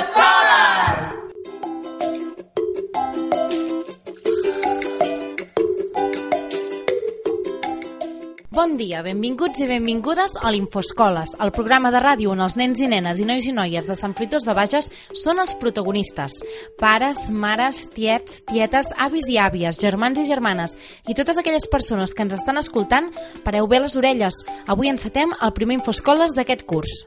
Infoescoles! Bon dia, benvinguts i benvingudes a l'Infoscoles, el programa de ràdio on els nens i nenes i nois i noies de Sant Fruitós de Bages són els protagonistes. Pares, mares, tiets, tietes, avis i àvies, germans i germanes i totes aquelles persones que ens estan escoltant, pareu bé les orelles. Avui encetem el primer Infoscoles d'aquest curs.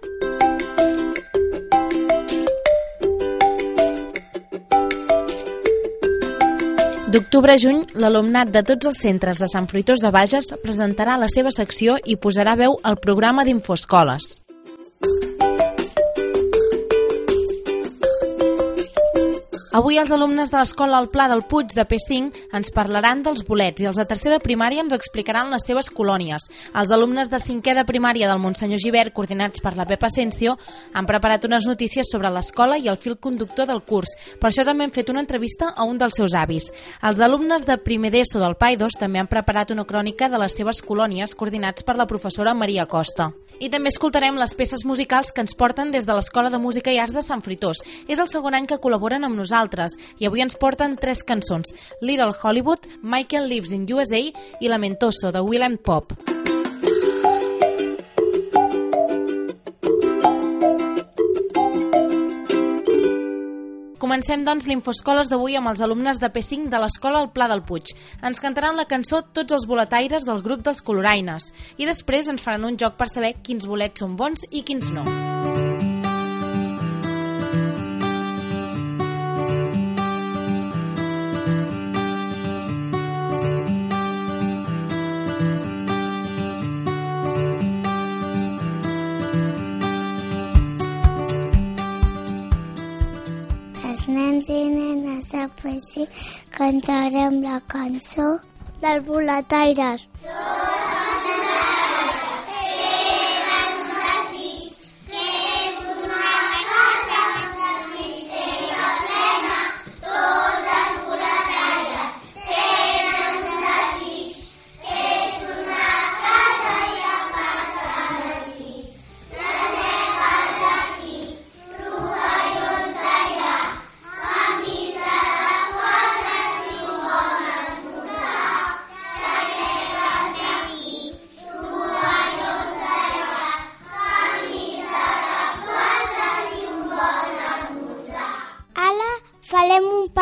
D'octubre a juny, l'alumnat de tots els centres de Sant Fruitós de Bages presentarà la seva secció i posarà veu al programa d'Infoscoles. Avui els alumnes de l'escola El Pla del Puig de P5 ens parlaran dels bolets i els de tercer de primària ens explicaran les seves colònies. Els alumnes de cinquè de primària del Montsenyor Givert, coordinats per la Pepa Asensio, han preparat unes notícies sobre l'escola i el fil conductor del curs. Per això també hem fet una entrevista a un dels seus avis. Els alumnes de primer d'ESO del PAIDOS també han preparat una crònica de les seves colònies coordinats per la professora Maria Costa. I també escoltarem les peces musicals que ens porten des de l'Escola de Música i Arts de Sant Fruitós. És el segon any que col·laboren amb nosaltres i avui ens porten tres cançons, Little Hollywood, Michael Lives in USA i Lamentoso, de Willem Pop. Comencem, doncs, l'Infoscoles d'avui amb els alumnes de P5 de l'Escola al Pla del Puig. Ens cantaran la cançó Tots els boletaires del grup dels coloraines i després ens faran un joc per saber quins bolets són bons i quins no. Els poesia cantarem la cançó dels boletaires. Ara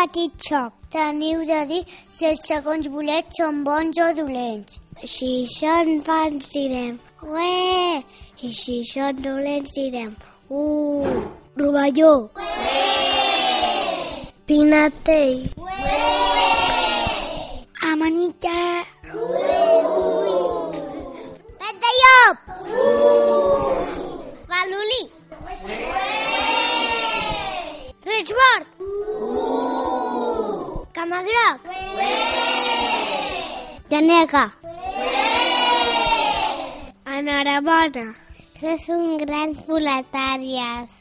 petit xoc. Teniu de dir si els segons bolets són bons o dolents. Si són bons direm ué, i si són dolents direm uh, rovelló. Pinatell. Amanita. Camagroc. Llanega. Enhorabona. Que són grans boletàries.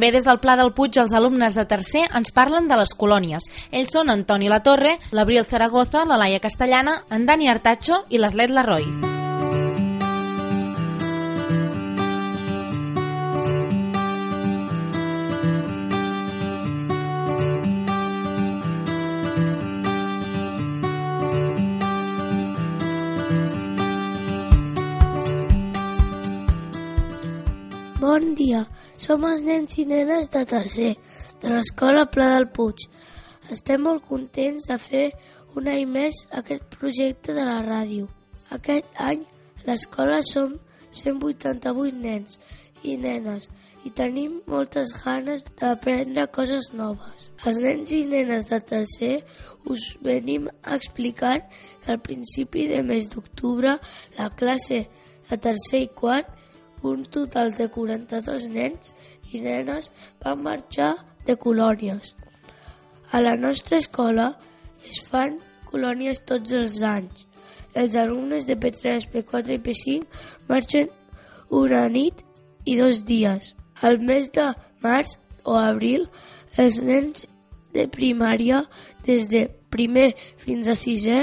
També des del Pla del Puig els alumnes de tercer ens parlen de les colònies. Ells són Antoni Latorre, l'Abril Zaragoza, la Laia Castellana, en Dani Artacho i l'Atlet Larroi. Som els nens i nenes de tercer, de l'escola Pla del Puig. Estem molt contents de fer un any més aquest projecte de la ràdio. Aquest any l'escola som 188 nens i nenes i tenim moltes ganes d'aprendre coses noves. Els nens i nenes de tercer us venim a explicar que al principi de mes d'octubre la classe de tercer i quart un total de 42 nens i nenes van marxar de colònies. A la nostra escola es fan colònies tots els anys. Els alumnes de P3, P4 i P5 marxen una nit i dos dies. Al mes de març o abril, els nens de primària des de primer fins a sisè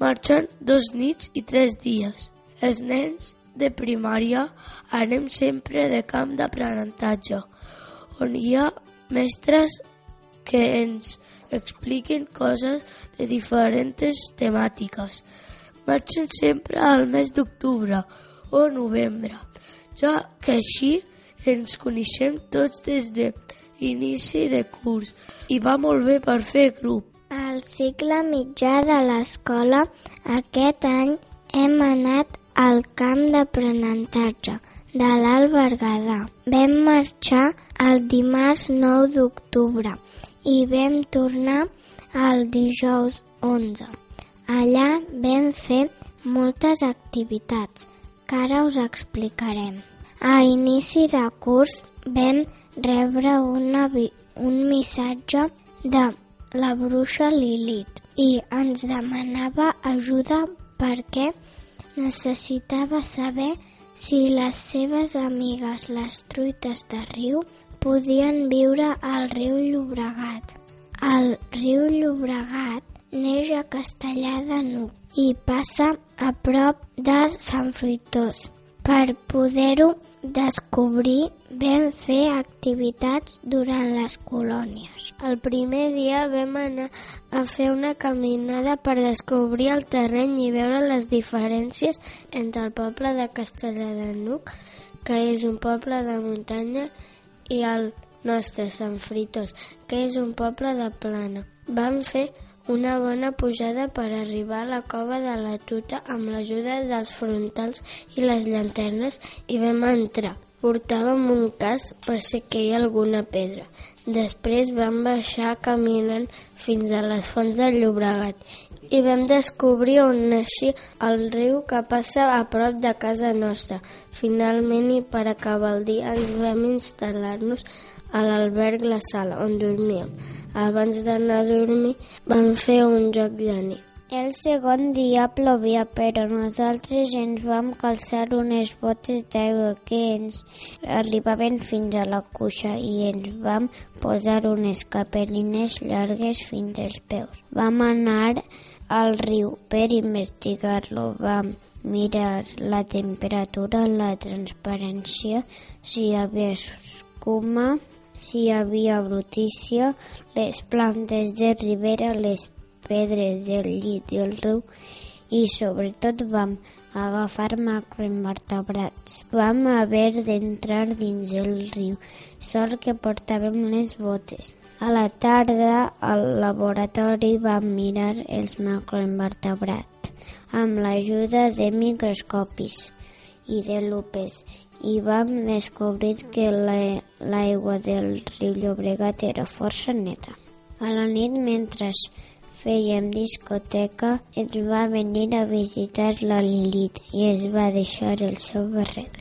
marxen dos nits i tres dies. Els nens de primària anem sempre de camp d'aprenentatge, on hi ha mestres que ens expliquen coses de diferents temàtiques. Marxen sempre al mes d'octubre o novembre, ja que així ens coneixem tots des de inici de curs i va molt bé per fer grup. Al cicle mitjà de l'escola, aquest any hem anat al camp d'aprenentatge de l'Alt Berguedà. Vam marxar el dimarts 9 d'octubre i vam tornar el dijous 11. Allà vam fer moltes activitats que ara us explicarem. A inici de curs vam rebre una, un missatge de la bruixa Lilith i ens demanava ajuda perquè necessitava saber si les seves amigues, les truites de riu, podien viure al riu Llobregat. El riu Llobregat neix a Castellà de Nuc i passa a prop de Sant Fruitós. Per poder-ho descobrir, vam fer activitats durant les colònies. El primer dia vam anar a fer una caminada per descobrir el terreny i veure les diferències entre el poble de Castellà de Nuc, que és un poble de muntanya, i el nostre, Sant Fritos, que és un poble de plana. Vam fer una bona pujada per arribar a la cova de la Tuta amb l'ajuda dels frontals i les llanternes i vam entrar. Portàvem un cas per si que hi ha alguna pedra. Després vam baixar caminant fins a les fonts del Llobregat i vam descobrir on naixia el riu que passa a prop de casa nostra. Finalment, i per acabar el dia, ens vam instal·lar-nos a l'alberg La Sala, on dormíem. Abans d'anar a dormir vam fer un joc de nit. El segon dia plovia, però nosaltres ens vam calçar unes botes d'aigua que ens arribaven fins a la cuixa i ens vam posar unes capelines llargues fins als peus. Vam anar al riu per investigar-lo, vam mirar la temperatura, la transparència, si hi havia escuma, si hi havia brutícia, les plantes de ribera, les pedres del llit del riu i sobretot vam agafar macroinvertebrats. Vam haver d'entrar dins el riu, sort que portàvem les botes. A la tarda al laboratori vam mirar els macroinvertebrats amb l'ajuda de microscopis i de lupes i vam descobrir que l'aigua del riu Llobregat era força neta. A la nit, mentre fèiem discoteca, ens va venir a visitar la Lilith i es va deixar el seu barret.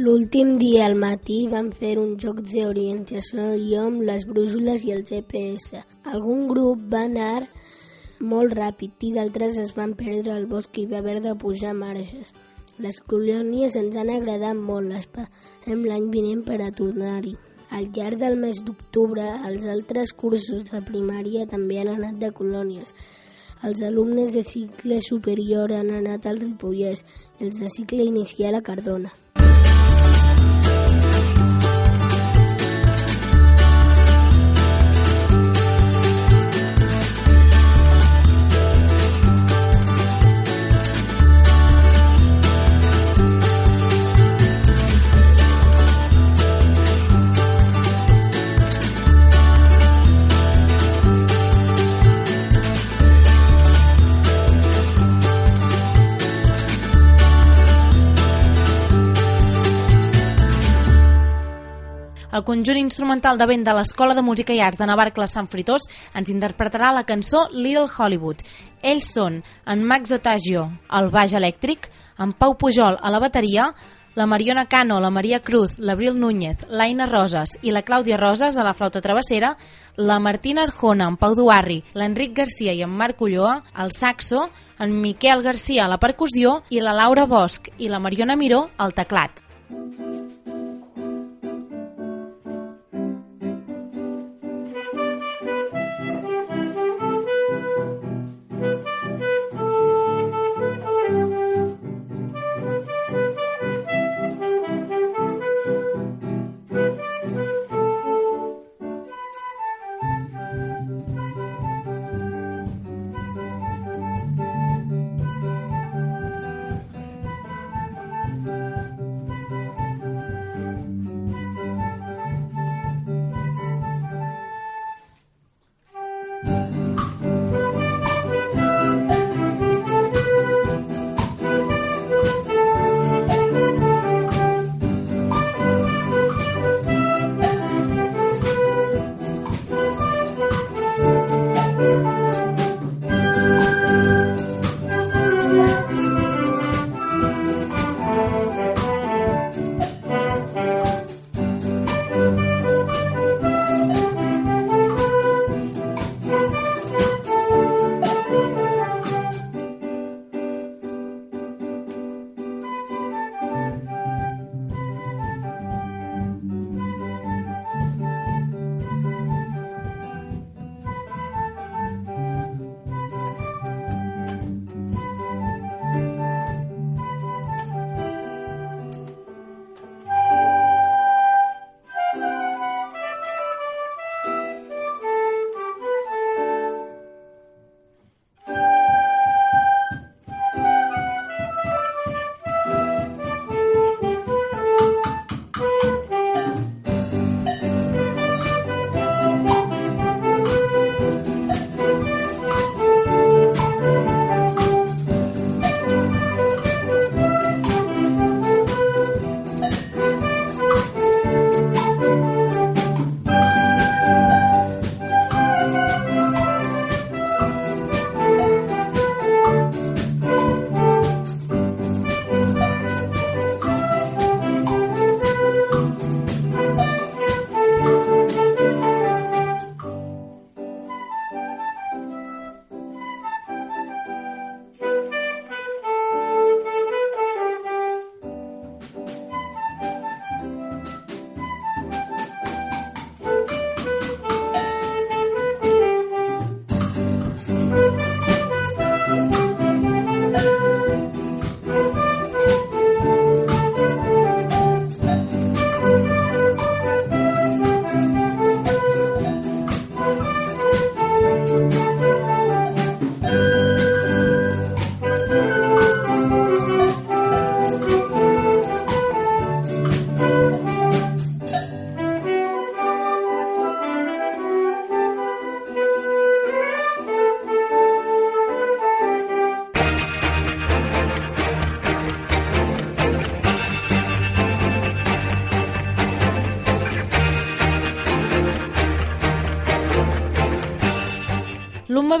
L'últim dia al matí vam fer un joc d'orientació jo amb les brúixoles i el GPS. Algun grup va anar molt ràpid i d'altres es van perdre al bosc i va haver de pujar marges. Les colònies ens han agradat molt, esperem l'any vinent per a tornar-hi. Al llarg del mes d'octubre, els altres cursos de primària també han anat de colònies. Els alumnes de cicle superior han anat al Ripollès i els de cicle inicial a Cardona. El conjunt instrumental de vent de l'Escola de Música i Arts de Navarcles Sant Fritós ens interpretarà la cançó Little Hollywood. Ells són en Max Otagio al baix elèctric, en Pau Pujol a la bateria, la Mariona Cano, la Maria Cruz, l'Abril Núñez, l'Aina Roses i la Clàudia Roses a la flauta travessera, la Martina Arjona, en Pau Duarri, l'Enric Garcia i en Marc Ulloa al saxo, en Miquel Garcia a la percussió i la Laura Bosch i la Mariona Miró al teclat. L'Umma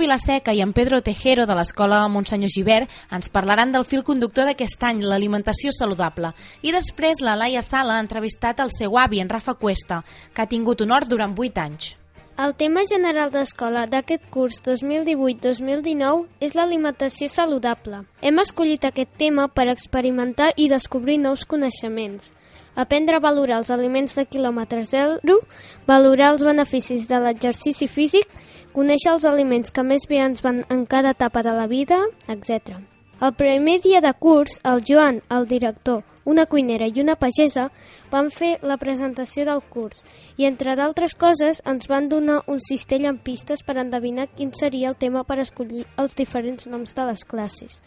Vilaseca i en Pedro Tejero de l'Escola Montsenyor Givert ens parlaran del fil conductor d'aquest any, l'alimentació saludable. I després la Laia Sala ha entrevistat el seu avi, en Rafa Cuesta, que ha tingut honor durant 8 anys. El tema general d'escola d'aquest curs 2018-2019 és l'alimentació saludable. Hem escollit aquest tema per experimentar i descobrir nous coneixements. aprendre a valorar els aliments de quilòmetre zero, valorar els beneficis de l'exercici físic, conèixer els aliments que més bé ens van en cada etapa de la vida, etc. El primer dia de curs, el Joan, el director, una cuinera i una pagesa van fer la presentació del curs i, entre d'altres coses, ens van donar un cistell amb pistes per endevinar quin seria el tema per escollir els diferents noms de les classes.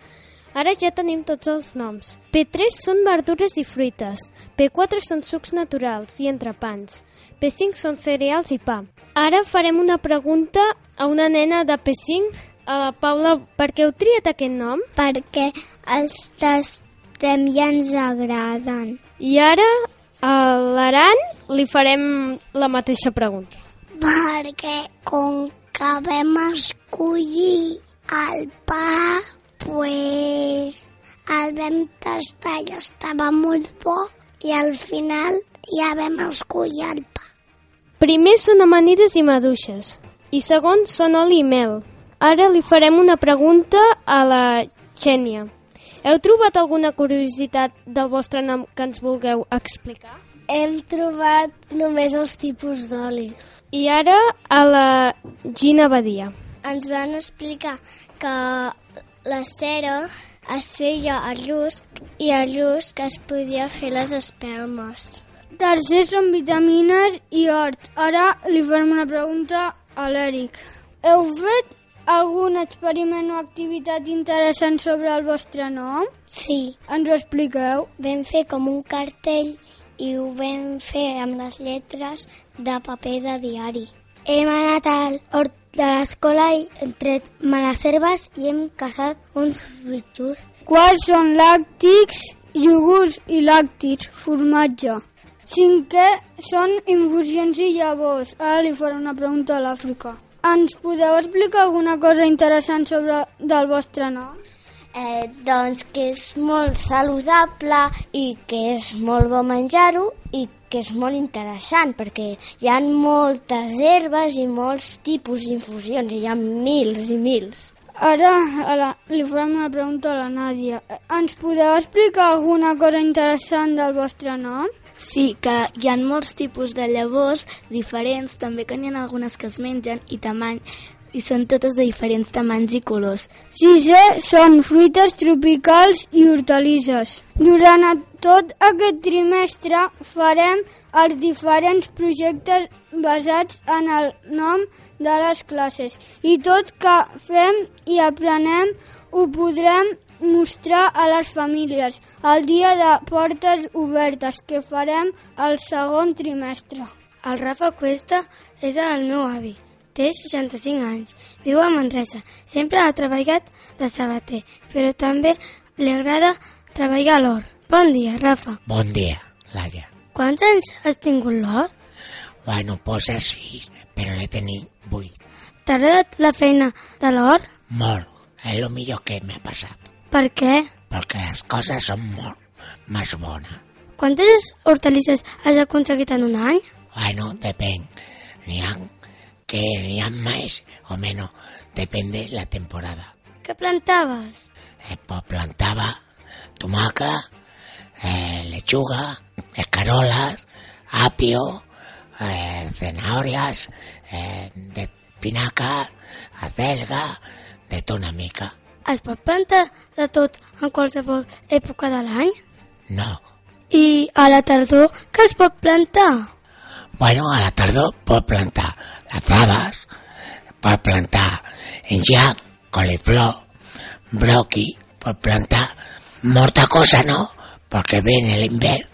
Ara ja tenim tots els noms. P3 són verdures i fruites. P4 són sucs naturals i entrepans. P5 són cereals i pa. Ara farem una pregunta a una nena de P5. A la Paula, per què heu triat aquest nom? Perquè els tastem i ens agraden. I ara a l'Aran li farem la mateixa pregunta. Perquè com que vam escollir el pa, pues el vam tastar i estava molt bo i al final ja vam escollir el. Primer són amanides i maduixes i segon són oli i mel. Ara li farem una pregunta a la Xènia. Heu trobat alguna curiositat del vostre nom que ens vulgueu explicar? Hem trobat només els tipus d'oli. I ara a la Gina Badia. Ens van explicar que la cera es feia a rusc i a rusc es podia fer les espelmes. Tercer són vitamines i hort. Ara li farem una pregunta a l'Eric. Heu fet algun experiment o activitat interessant sobre el vostre nom? Sí, Ens ho expliqueu? vam fer com un cartell i ho vam fer amb les lletres de paper de diari. Hem anat al hort de l'escola i hem tret males herbes i hem caçat uns bitxos. Quals són làctics, iogurts i làctics, formatge? Cinquè són infusions i llavors. Ara li faré una pregunta a l'Àfrica. Ens podeu explicar alguna cosa interessant sobre del vostre nom? Eh, doncs que és molt saludable i que és molt bo menjar-ho i que és molt interessant perquè hi ha moltes herbes i molts tipus d'infusions, hi ha mils i mils. Ara a la, li farem una pregunta a la Nàdia. Ens podeu explicar alguna cosa interessant del vostre nom? Sí, que hi ha molts tipus de llavors diferents, també que n'hi ha algunes que es mengen i tamany, i són totes de diferents tamanys i colors. Sisè són fruites tropicals i hortalisses. Durant tot aquest trimestre farem els diferents projectes basats en el nom de les classes i tot que fem i aprenem ho podrem mostrar a les famílies el dia de portes obertes que farem el segon trimestre. El Rafa Cuesta és el meu avi. Té 65 anys. Viu a Manresa. Sempre ha treballat de sabater, però també li agrada treballar l'or. Bon dia, Rafa. Bon dia, Laia. Quants anys has tingut l'or? Bueno, posa sis, però l'he tenit vuit. T'ha agradat la feina de l'or? Molt. És el millor que m'ha passat. Per què? Perquè les coses són molt més bones. Quantes hortalisses has aconseguit en un any? Bueno, depèn. N'hi ha que n'hi ha més o menys. Depèn de la temporada. Què plantaves? Eh, pues plantava tomaca, eh, lechuga, escarolas, apio, eh, zanahorias, eh, de pinaca, acelga, de tota mica. Es pot plantar de tot en qualsevol època de l'any? No. I a la tardor què es pot plantar? Bueno, a la tardor pot plantar les faves, pot plantar enjac, coliflor, broqui, pot plantar molta cosa, ¿no? Porque viene el invierno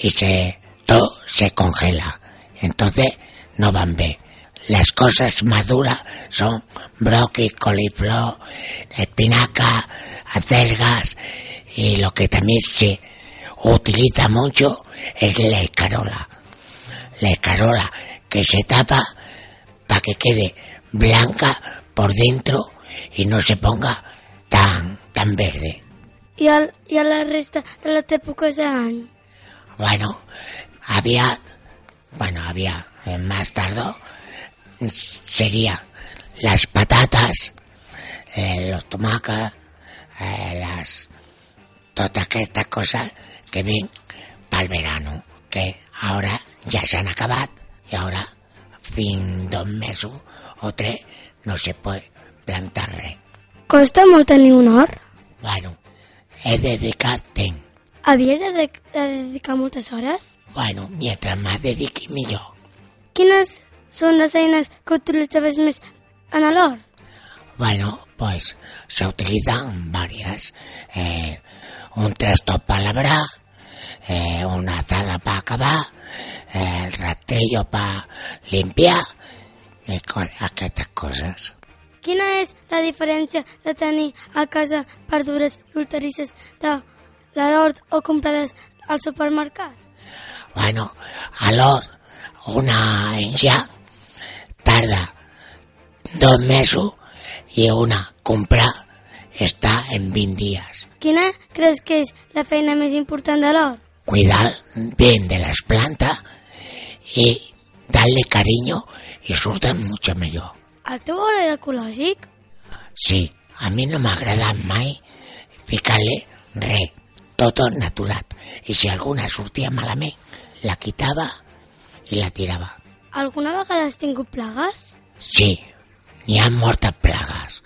y se todo se congela. Entonces no van bien. Las cosas maduras son broqui, coliflor, espinaca, acelgas y lo que también se utiliza mucho es la escarola. La escarola que se tapa para que quede blanca por dentro y no se ponga tan tan verde. I, el, I a la resta de les èpoques de? Bueno, había, bueno, había eh, más tarde sería las patatas, eh, los tomacas, eh, las todas estas cosas que ven pel verano, que ahora ya se han acabat y ahora fin dos mesos o tres no se puede plantar res. Costa molt tenir un hort? Bueno, he dedicat temps. Havies de, de, de dedicar moltes hores? Bueno, mientras más dediqui millor. Quines són les eines que utilitzaves més en l'hort? Bueno, pues se utilizan varias. Eh, un trasto para labrar, eh, una azada para acabar, eh, el rastrillo para limpiar, i co aquestes coses. Quina és la diferència de tenir a casa verdures i hortalisses de la d'hort o comprades al supermercat? Bueno, a l'hort, una ja tarda dos mesos i una comprar està en 20 dies. Quina creus que és la feina més important de l'hort? Cuidar bien de las plantas y darle cariño y surten mucho mejor. El teu hort era ecològic? Sí, a mi no m'agrada mai ficar-li res, tot naturat. I si alguna sortia malament, la quitava i la tirava. Alguna vegada has tingut plagues? Sí, n'hi ha moltes plagues.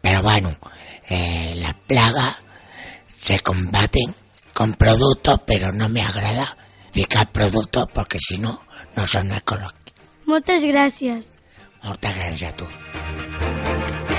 Pero bueno, eh, las plagas se combaten con productos, pero no me agrada ficar productos porque si no, no son ecológicos. Moltes gràcies. Moltes gràcies a tu.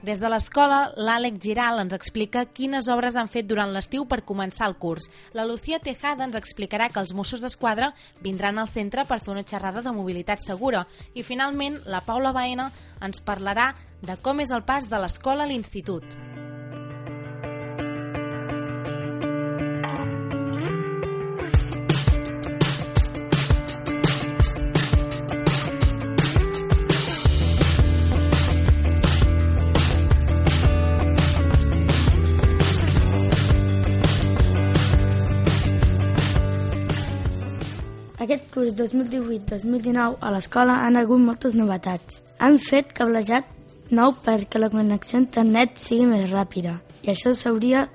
Des de l'escola, l'Àlex Giral ens explica quines obres han fet durant l'estiu per començar el curs. La Lucía Tejada ens explicarà que els Mossos d'Esquadra vindran al centre per fer una xerrada de mobilitat segura. I finalment, la Paula Baena ens parlarà de com és el pas de l'escola a l'institut. Curs 2018-2019 a l'escola han hagut moltes novetats. Han fet cablejat nou perquè la connexió a internet sigui més ràpida i això s'hauria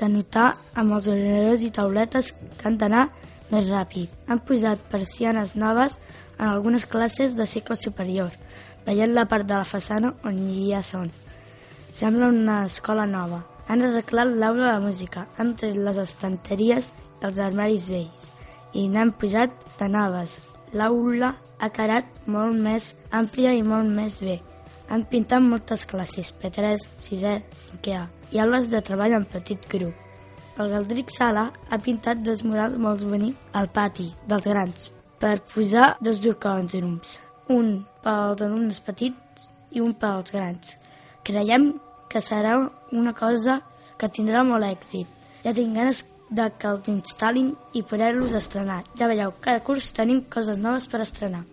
de notar amb els ordinadors i tauletes que han d'anar més ràpid. Han posat persianes noves en algunes classes de cicle superior, veient la part de la façana on hi ha son. Sembla una escola nova. Han arreglat l'aula de música, han tret les estanteries i els armaris vells i n'han posat de noves. L'aula ha quedat molt més àmplia i molt més bé. Han pintat moltes classes, P3, 6è, 5è, i aules de treball en petit grup. El Galdric Sala ha pintat dos murals molt bonics al pati dels grans per posar dos dorcòndrums, un pels alumnes petits i un pels grans. Creiem que serà una cosa que tindrà molt èxit. Ja tinc ganes de que els instal·lin i poder-los estrenar. Ja veieu, cada curs tenim coses noves per estrenar.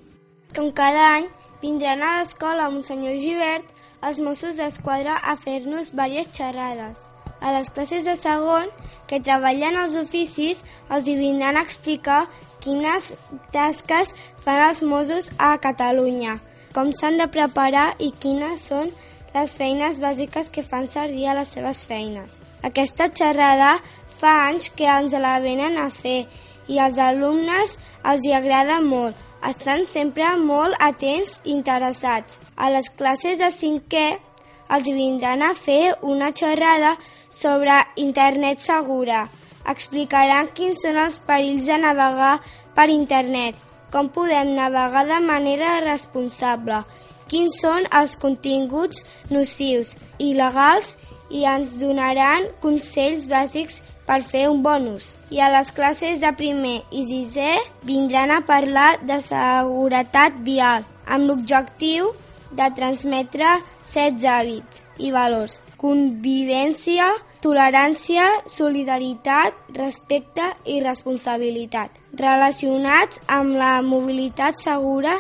Com cada any, vindran a l'escola Monsenyor Givert els Mossos d'Esquadra a fer-nos diverses xerrades. A les classes de segon, que treballen els oficis, els hi vindran a explicar quines tasques fan els Mossos a Catalunya, com s'han de preparar i quines són les feines bàsiques que fan servir a les seves feines. Aquesta xerrada fa anys que ens la venen a fer i als alumnes els hi agrada molt. Estan sempre molt atents i interessats. A les classes de cinquè els vindran a fer una xerrada sobre internet segura. Explicaran quins són els perills de navegar per internet, com podem navegar de manera responsable, quins són els continguts nocius, il·legals i ens donaran consells bàsics per fer un bonus. I a les classes de primer i sisè vindran a parlar de seguretat vial amb l'objectiu de transmetre set hàbits i valors. Convivència, tolerància, solidaritat, respecte i responsabilitat, relacionats amb la mobilitat segura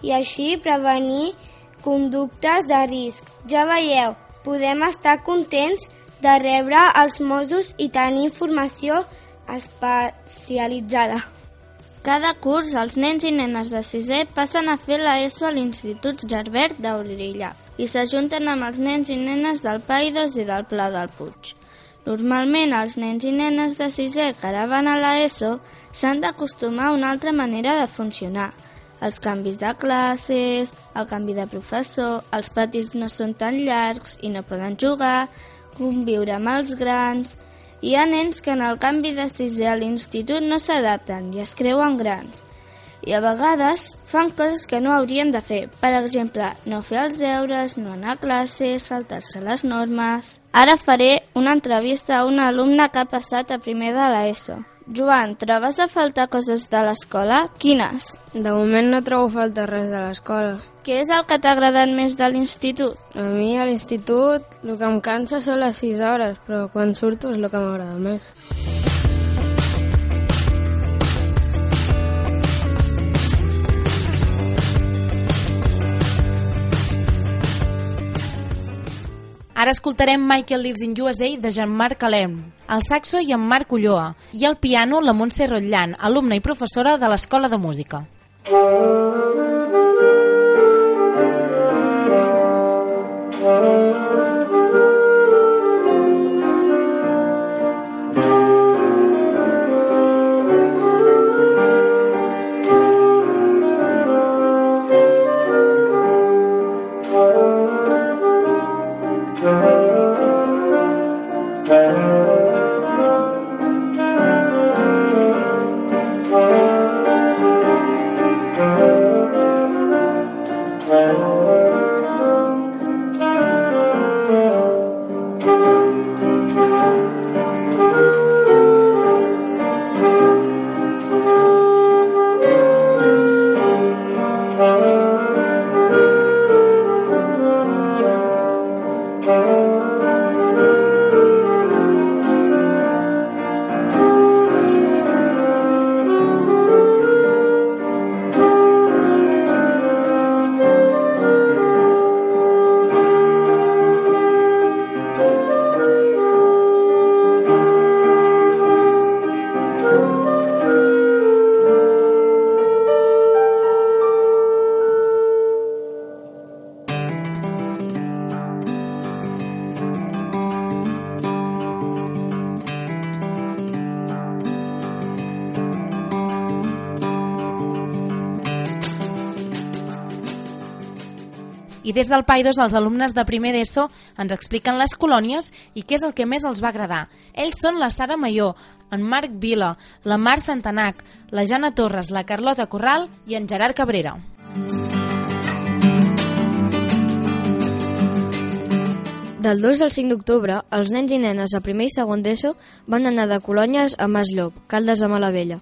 i així prevenir conductes de risc. Ja veieu, podem estar contents de rebre els Mossos i tenir informació especialitzada. Cada curs, els nens i nenes de sisè passen a fer la ESO a l'Institut Gerbert d'Aurilla i s'ajunten amb els nens i nenes del Paidos i del Pla del Puig. Normalment, els nens i nenes de sisè que ara van a la ESO s'han d'acostumar a una altra manera de funcionar. Els canvis de classes, el canvi de professor, els patis no són tan llargs i no poden jugar, conviure amb els grans... Hi ha nens que en el canvi de sisè a l'institut no s'adapten i es creuen grans. I a vegades fan coses que no haurien de fer. Per exemple, no fer els deures, no anar a classe, saltar-se les normes... Ara faré una entrevista a una alumna que ha passat a primer de l'ESO. Joan, trobes a faltar coses de l'escola? Quines? De moment no trobo falta res de l'escola. Què és el que t'ha agradat més de l'institut? A mi a l'institut el que em cansa són les 6 hores, però quan surto és el que m'agrada més. Ara escoltarem Michael Lives in USA de Jean-Marc Alem, el saxo i en Marc Ulloa, i el piano la Montse Rotllant, alumna i professora de l'Escola de Música. I des del PAI2 els alumnes de primer d'ESO ens expliquen les colònies i què és el que més els va agradar. Ells són la Sara Mayó, en Marc Vila, la Mar Santanac, la Jana Torres, la Carlota Corral i en Gerard Cabrera. Del 2 al 5 d'octubre, els nens i nenes a primer i segon d'ESO van anar de colònies a Maslop, Caldes de Malavella.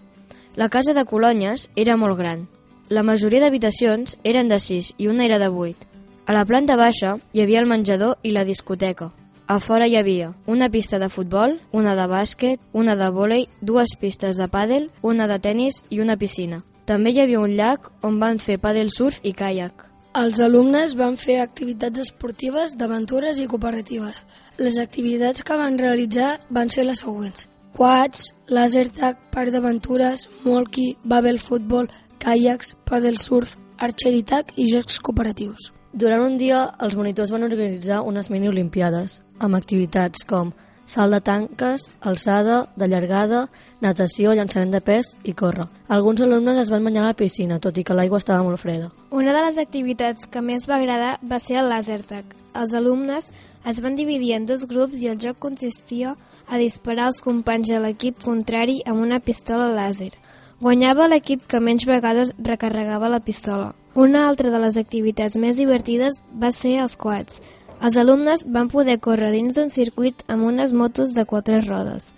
La casa de colònies era molt gran. La majoria d'habitacions eren de 6 i una era de 8. A la planta baixa hi havia el menjador i la discoteca. A fora hi havia una pista de futbol, una de bàsquet, una de vòlei, dues pistes de pàdel, una de tennis i una piscina. També hi havia un llac on van fer pàdel surf i caiac. Els alumnes van fer activitats esportives, d'aventures i cooperatives. Les activitats que van realitzar van ser les següents. Quads, laser tag, parc d'aventures, molki, babel futbol, caiacs, paddle surf, archery tag i jocs cooperatius. Durant un dia, els monitors van organitzar unes mini-olimpiades amb activitats com salt de tanques, alçada, de llargada, natació, llançament de pes i córrer. Alguns alumnes es van banyar a la piscina, tot i que l'aigua estava molt freda. Una de les activitats que més va agradar va ser el laser tag. Els alumnes es van dividir en dos grups i el joc consistia a disparar als companys de l'equip contrari amb una pistola làser. Guanyava l'equip que menys vegades recarregava la pistola. Una altra de les activitats més divertides va ser els quads. Els alumnes van poder córrer dins d'un circuit amb unes motos de quatre rodes.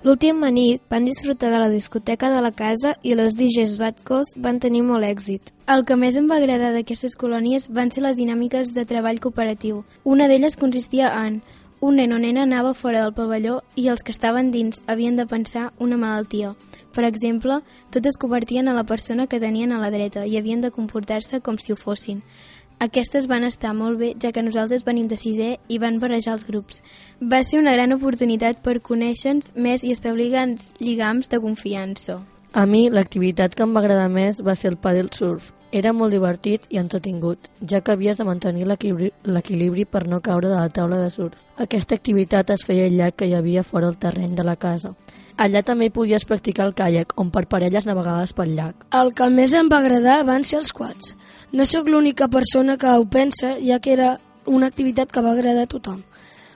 L'última nit van disfrutar de la discoteca de la casa i les DJs Bad Coast van tenir molt èxit. El que més em va agradar d'aquestes colònies van ser les dinàmiques de treball cooperatiu. Una d'elles consistia en un nen o nena anava fora del pavelló i els que estaven dins havien de pensar una malaltia. Per exemple, tots es convertien a la persona que tenien a la dreta i havien de comportar-se com si ho fossin. Aquestes van estar molt bé, ja que nosaltres venim de sisè i van barrejar els grups. Va ser una gran oportunitat per conèixer-nos més i establir grans lligams de confiança. A mi, l'activitat que em va agradar més va ser el paddle surf. Era molt divertit i entretingut, ja que havies de mantenir l'equilibri per no caure de la taula de surf. Aquesta activitat es feia al llac que hi havia fora del terreny de la casa. Allà també podies practicar el caiac, on per parelles navegaves pel llac. El que més em va agradar van ser els quads. No sóc l'única persona que ho pensa, ja que era una activitat que va agradar a tothom.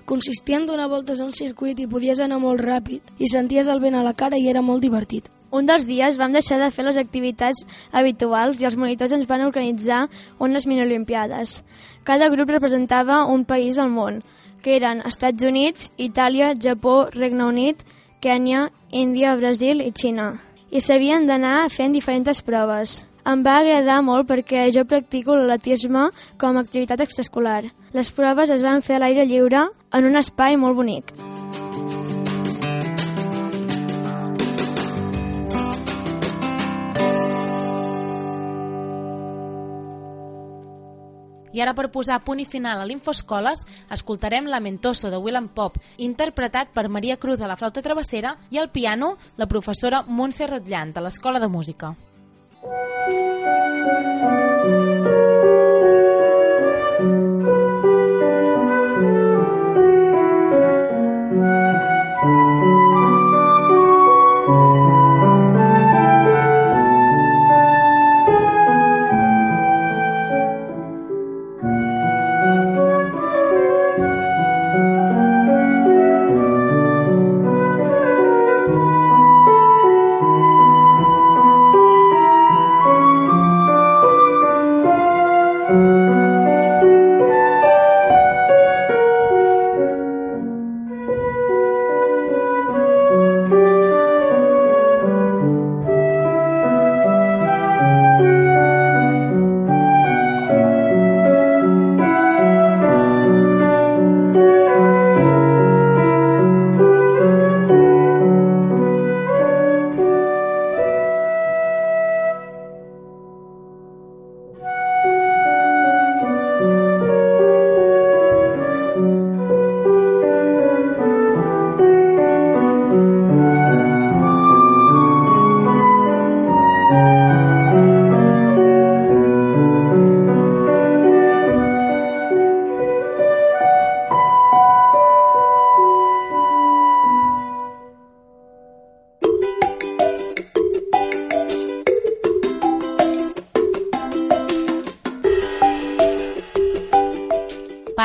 Consistia en donar voltes a un circuit i podies anar molt ràpid i senties el vent a la cara i era molt divertit. Un dels dies vam deixar de fer les activitats habituals i els monitors ens van organitzar unes mini-olimpiades. Cada grup representava un país del món, que eren Estats Units, Itàlia, Japó, Regne Unit, Kènia, Índia, Brasil i Xina. I s'havien d'anar fent diferents proves. Em va agradar molt perquè jo practico l'atletisme com a activitat extraescolar. Les proves es van fer a l'aire lliure en un espai molt bonic. I ara per posar punt i final a l'Infoscoles, escoltarem Lamentoso de Willem Pop, interpretat per Maria Cruz de la flauta travessera i al piano la professora Montse Rotllant de l'Escola de Música. Thank you.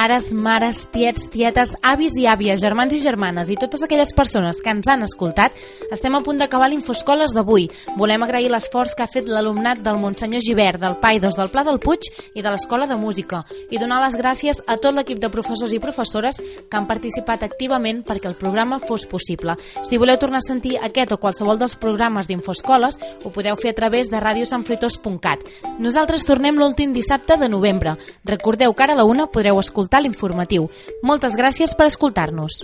Pares, mares, tiets, tietes, avis i àvies, germans i germanes i totes aquelles persones que ens han escoltat, estem a punt d'acabar l'Infoscoles d'avui. Volem agrair l'esforç que ha fet l'alumnat del Montsenyor Givert, del Paidos, del Pla del Puig i de l'Escola de Música i donar les gràcies a tot l'equip de professors i professores que han participat activament perquè el programa fos possible. Si voleu tornar a sentir aquest o qualsevol dels programes d'Infoscoles, ho podeu fer a través de radiosanfruitós.cat. Nosaltres tornem l'últim dissabte de novembre. Recordeu que ara a la una podreu escoltar l'informatiu. Moltes gràcies per escoltar-nos.